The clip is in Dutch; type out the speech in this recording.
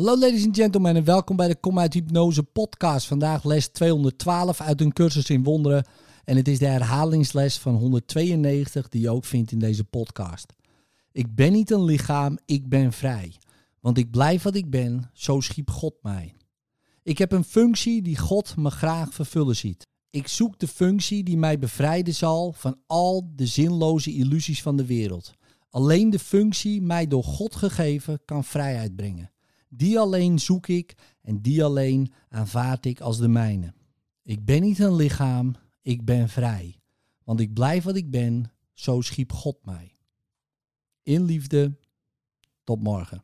Hallo ladies and gentlemen en welkom bij de Kom uit Hypnose podcast. Vandaag les 212 uit een cursus in wonderen. En het is de herhalingsles van 192 die je ook vindt in deze podcast. Ik ben niet een lichaam, ik ben vrij. Want ik blijf wat ik ben, zo schiep God mij. Ik heb een functie die God me graag vervullen ziet. Ik zoek de functie die mij bevrijden zal van al de zinloze illusies van de wereld. Alleen de functie mij door God gegeven kan vrijheid brengen. Die alleen zoek ik en die alleen aanvaard ik als de mijne. Ik ben niet een lichaam, ik ben vrij. Want ik blijf wat ik ben, zo schiep God mij. In liefde, tot morgen.